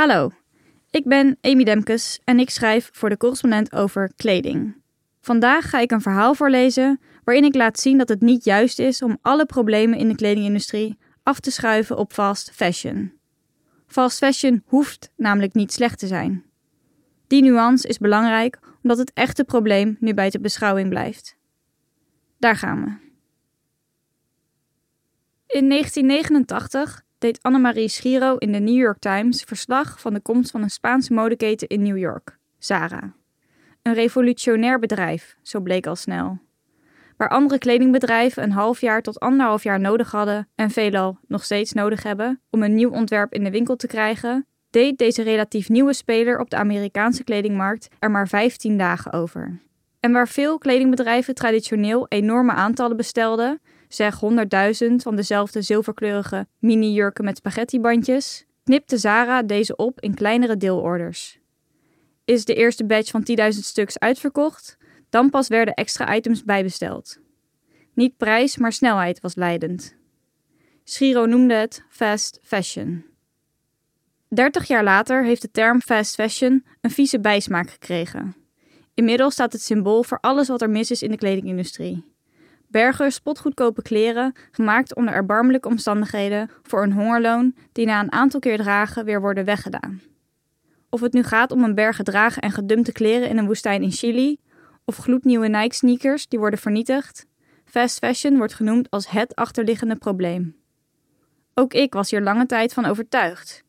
Hallo, ik ben Amy Demkes en ik schrijf voor de correspondent over kleding. Vandaag ga ik een verhaal voorlezen waarin ik laat zien dat het niet juist is om alle problemen in de kledingindustrie af te schuiven op fast fashion. Fast fashion hoeft namelijk niet slecht te zijn. Die nuance is belangrijk omdat het echte probleem nu bij de beschouwing blijft. Daar gaan we. In 1989 deed Annemarie Schiro in de New York Times verslag van de komst van een Spaanse modeketen in New York, Zara. Een revolutionair bedrijf, zo bleek al snel. Waar andere kledingbedrijven een half jaar tot anderhalf jaar nodig hadden en veelal nog steeds nodig hebben om een nieuw ontwerp in de winkel te krijgen, deed deze relatief nieuwe speler op de Amerikaanse kledingmarkt er maar 15 dagen over. En waar veel kledingbedrijven traditioneel enorme aantallen bestelden, zeg 100.000 van dezelfde zilverkleurige mini-jurken met spaghettibandjes, knipte Zara deze op in kleinere deelorders. Is de eerste batch van 10.000 stuks uitverkocht, dan pas werden extra items bijbesteld. Niet prijs, maar snelheid was leidend. Schiro noemde het fast fashion. 30 jaar later heeft de term fast fashion een vieze bijsmaak gekregen. Inmiddels staat het symbool voor alles wat er mis is in de kledingindustrie. Bergen spotgoedkope kleren, gemaakt onder erbarmelijke omstandigheden voor een hongerloon die na een aantal keer dragen weer worden weggedaan. Of het nu gaat om een berg gedragen en gedumpte kleren in een woestijn in Chili, of gloednieuwe Nike sneakers die worden vernietigd, fast fashion wordt genoemd als het achterliggende probleem. Ook ik was hier lange tijd van overtuigd.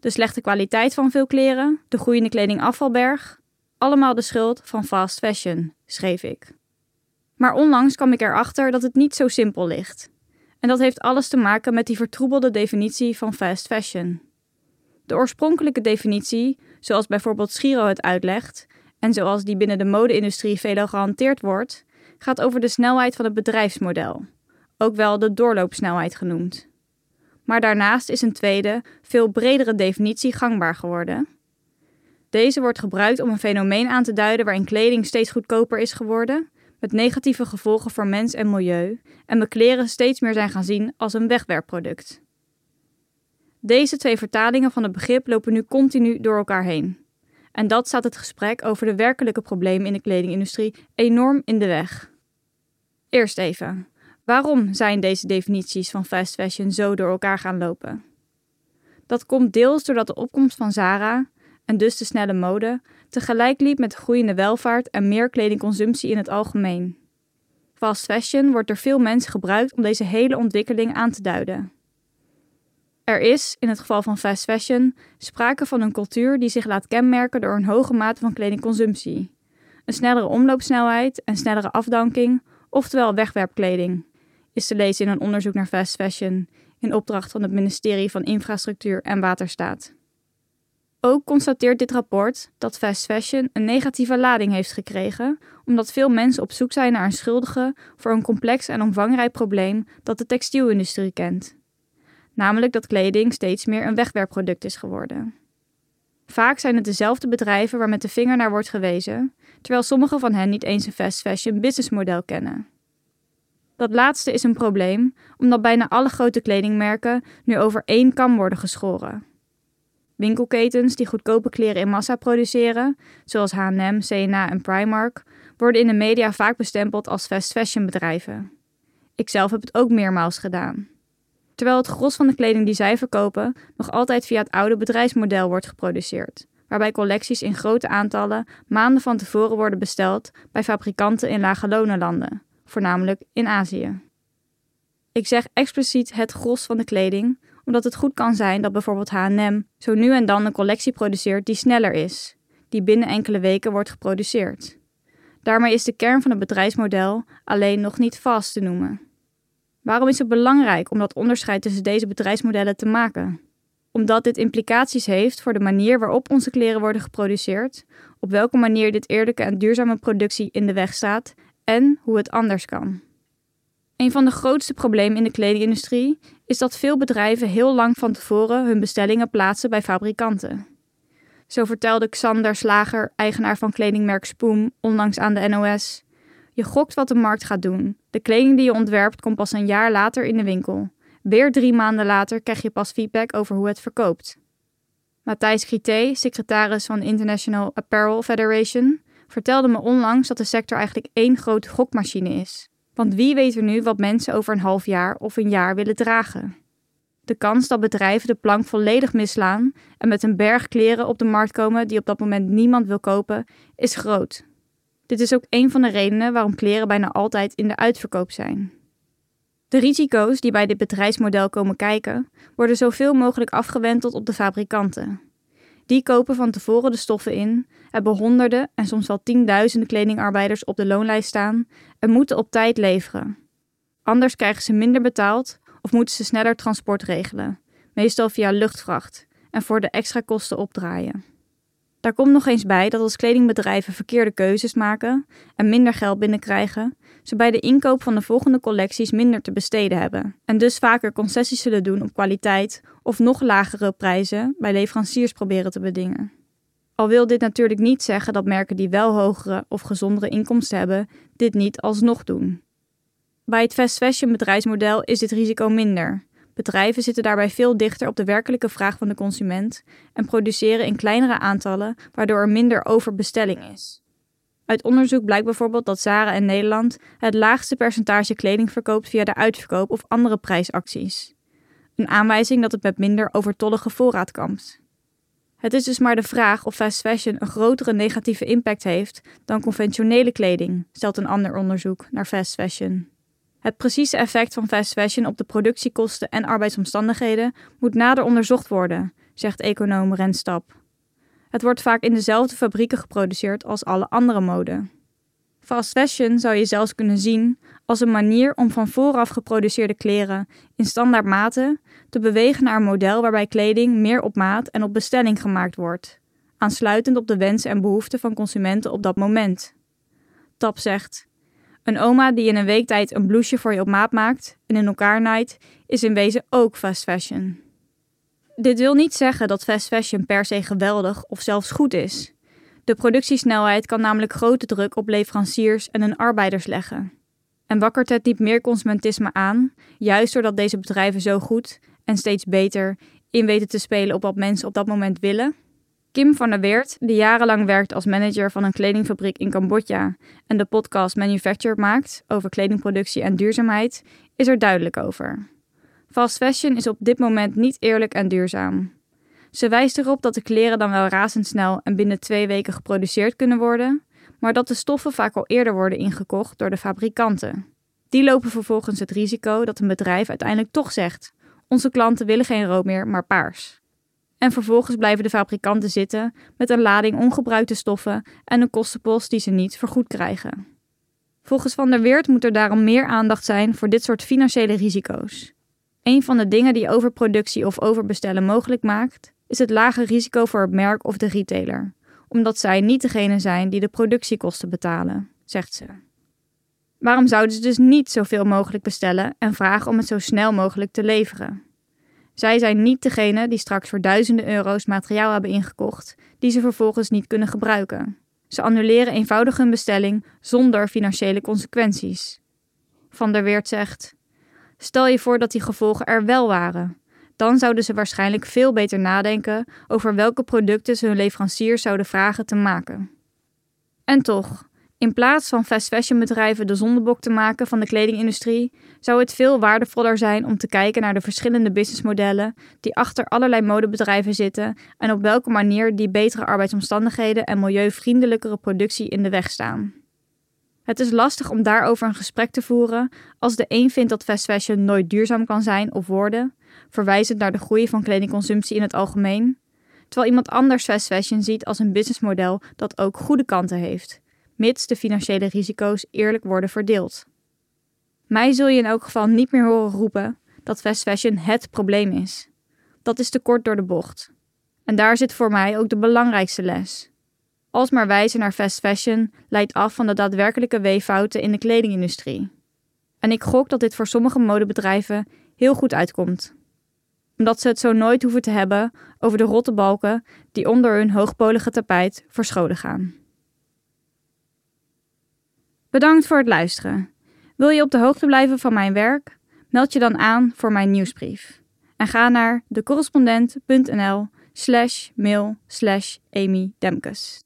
De slechte kwaliteit van veel kleren, de groeiende kledingafvalberg, allemaal de schuld van fast fashion, schreef ik. Maar onlangs kwam ik erachter dat het niet zo simpel ligt. En dat heeft alles te maken met die vertroebelde definitie van fast fashion. De oorspronkelijke definitie, zoals bijvoorbeeld Schiro het uitlegt, en zoals die binnen de mode-industrie veelal gehanteerd wordt, gaat over de snelheid van het bedrijfsmodel, ook wel de doorloopsnelheid genoemd. Maar daarnaast is een tweede, veel bredere definitie gangbaar geworden. Deze wordt gebruikt om een fenomeen aan te duiden waarin kleding steeds goedkoper is geworden met negatieve gevolgen voor mens en milieu en we kleren steeds meer zijn gaan zien als een wegwerpproduct. Deze twee vertalingen van het begrip lopen nu continu door elkaar heen. En dat staat het gesprek over de werkelijke problemen in de kledingindustrie enorm in de weg. Eerst even, waarom zijn deze definities van fast fashion zo door elkaar gaan lopen? Dat komt deels doordat de opkomst van Zara, en dus de snelle mode, tegelijk liep met de groeiende welvaart en meer kledingconsumptie in het algemeen. Fast fashion wordt door veel mensen gebruikt om deze hele ontwikkeling aan te duiden. Er is, in het geval van fast fashion, sprake van een cultuur die zich laat kenmerken door een hoge mate van kledingconsumptie, een snellere omloopsnelheid en snellere afdanking, oftewel wegwerpkleding, is te lezen in een onderzoek naar fast fashion in opdracht van het ministerie van Infrastructuur en Waterstaat. Ook constateert dit rapport dat fast fashion een negatieve lading heeft gekregen, omdat veel mensen op zoek zijn naar een schuldige voor een complex en omvangrijk probleem dat de textielindustrie kent. Namelijk dat kleding steeds meer een wegwerpproduct is geworden. Vaak zijn het dezelfde bedrijven waar met de vinger naar wordt gewezen, terwijl sommige van hen niet eens een fast fashion businessmodel kennen. Dat laatste is een probleem, omdat bijna alle grote kledingmerken nu over één kam worden geschoren. Winkelketens die goedkope kleren in massa produceren, zoals H&M, C&A en Primark, worden in de media vaak bestempeld als fast fashion bedrijven. Ikzelf heb het ook meermaals gedaan. Terwijl het gros van de kleding die zij verkopen nog altijd via het oude bedrijfsmodel wordt geproduceerd, waarbij collecties in grote aantallen maanden van tevoren worden besteld bij fabrikanten in lage lonenlanden, voornamelijk in Azië. Ik zeg expliciet het gros van de kleding, omdat het goed kan zijn dat bijvoorbeeld H&M zo nu en dan een collectie produceert die sneller is, die binnen enkele weken wordt geproduceerd. Daarmee is de kern van het bedrijfsmodel alleen nog niet vast te noemen. Waarom is het belangrijk om dat onderscheid tussen deze bedrijfsmodellen te maken? Omdat dit implicaties heeft voor de manier waarop onze kleren worden geproduceerd, op welke manier dit eerlijke en duurzame productie in de weg staat en hoe het anders kan. Een van de grootste problemen in de kledingindustrie is dat veel bedrijven heel lang van tevoren hun bestellingen plaatsen bij fabrikanten. Zo vertelde Xander Slager, eigenaar van kledingmerk Spoem, onlangs aan de NOS. Je gokt wat de markt gaat doen. De kleding die je ontwerpt komt pas een jaar later in de winkel. Weer drie maanden later krijg je pas feedback over hoe het verkoopt. Matthijs Grité, secretaris van International Apparel Federation, vertelde me onlangs dat de sector eigenlijk één grote gokmachine is. Want wie weet er nu wat mensen over een half jaar of een jaar willen dragen? De kans dat bedrijven de plank volledig misslaan en met een berg kleren op de markt komen die op dat moment niemand wil kopen, is groot. Dit is ook een van de redenen waarom kleren bijna altijd in de uitverkoop zijn. De risico's die bij dit bedrijfsmodel komen kijken, worden zoveel mogelijk afgewenteld op de fabrikanten. Die kopen van tevoren de stoffen in, hebben honderden en soms wel tienduizenden kledingarbeiders op de loonlijst staan en moeten op tijd leveren. Anders krijgen ze minder betaald of moeten ze sneller transport regelen, meestal via luchtvracht, en voor de extra kosten opdraaien. Daar komt nog eens bij dat als kledingbedrijven verkeerde keuzes maken en minder geld binnenkrijgen, ze bij de inkoop van de volgende collecties minder te besteden hebben en dus vaker concessies zullen doen op kwaliteit of nog lagere prijzen bij leveranciers proberen te bedingen. Al wil dit natuurlijk niet zeggen dat merken die wel hogere of gezondere inkomsten hebben, dit niet alsnog doen. Bij het fast fashion bedrijfsmodel is dit risico minder. Bedrijven zitten daarbij veel dichter op de werkelijke vraag van de consument en produceren in kleinere aantallen, waardoor er minder overbestelling is. Uit onderzoek blijkt bijvoorbeeld dat Zara in Nederland het laagste percentage kleding verkoopt via de uitverkoop of andere prijsacties. Een aanwijzing dat het met minder overtollige voorraad kampt. Het is dus maar de vraag of fast fashion een grotere negatieve impact heeft dan conventionele kleding, stelt een ander onderzoek naar fast fashion. Het precieze effect van fast fashion op de productiekosten en arbeidsomstandigheden moet nader onderzocht worden, zegt econoom Renstap. Het wordt vaak in dezelfde fabrieken geproduceerd als alle andere mode. Fast fashion zou je zelfs kunnen zien als een manier om van vooraf geproduceerde kleren in standaard maten te bewegen naar een model waarbij kleding meer op maat en op bestelling gemaakt wordt, aansluitend op de wensen en behoeften van consumenten op dat moment. Tap zegt: Een oma die in een week tijd een blouseje voor je op maat maakt en in elkaar naait, is in wezen ook fast fashion. Dit wil niet zeggen dat fast fashion per se geweldig of zelfs goed is. De productiesnelheid kan namelijk grote druk op leveranciers en hun arbeiders leggen. En wakkert het niet meer consumentisme aan, juist doordat deze bedrijven zo goed en steeds beter in weten te spelen op wat mensen op dat moment willen? Kim van der Weert, die jarenlang werkt als manager van een kledingfabriek in Cambodja en de podcast Manufacture maakt over kledingproductie en duurzaamheid, is er duidelijk over. Fast fashion is op dit moment niet eerlijk en duurzaam. Ze wijst erop dat de kleren dan wel razendsnel en binnen twee weken geproduceerd kunnen worden, maar dat de stoffen vaak al eerder worden ingekocht door de fabrikanten. Die lopen vervolgens het risico dat een bedrijf uiteindelijk toch zegt: onze klanten willen geen rood meer, maar paars. En vervolgens blijven de fabrikanten zitten met een lading ongebruikte stoffen en een kostenpost die ze niet vergoed krijgen. Volgens Van der Weert moet er daarom meer aandacht zijn voor dit soort financiële risico's. Een van de dingen die overproductie of overbestellen mogelijk maakt, is het lage risico voor het merk of de retailer, omdat zij niet degene zijn die de productiekosten betalen, zegt ze. Waarom zouden ze dus niet zoveel mogelijk bestellen en vragen om het zo snel mogelijk te leveren? Zij zijn niet degene die straks voor duizenden euro's materiaal hebben ingekocht, die ze vervolgens niet kunnen gebruiken. Ze annuleren eenvoudig hun bestelling zonder financiële consequenties. Van der Weert zegt: Stel je voor dat die gevolgen er wel waren. Dan zouden ze waarschijnlijk veel beter nadenken over welke producten ze hun leveranciers zouden vragen te maken. En toch, in plaats van fast fashion bedrijven de zondebok te maken van de kledingindustrie, zou het veel waardevoller zijn om te kijken naar de verschillende businessmodellen die achter allerlei modebedrijven zitten en op welke manier die betere arbeidsomstandigheden en milieuvriendelijkere productie in de weg staan. Het is lastig om daarover een gesprek te voeren als de een vindt dat fast fashion nooit duurzaam kan zijn of worden, verwijzend naar de groei van kledingconsumptie in het algemeen, terwijl iemand anders fast fashion ziet als een businessmodel dat ook goede kanten heeft, mits de financiële risico's eerlijk worden verdeeld. Mij zul je in elk geval niet meer horen roepen dat fast fashion het probleem is. Dat is te kort door de bocht. En daar zit voor mij ook de belangrijkste les. Alsmaar wijzen naar fast fashion leidt af van de daadwerkelijke weeffouten in de kledingindustrie. En ik gok dat dit voor sommige modebedrijven heel goed uitkomt. Omdat ze het zo nooit hoeven te hebben over de rotte balken die onder hun hoogpolige tapijt verscholen gaan. Bedankt voor het luisteren. Wil je op de hoogte blijven van mijn werk? Meld je dan aan voor mijn nieuwsbrief. En ga naar decorrespondent.nl slash mail slash Amy Demkes.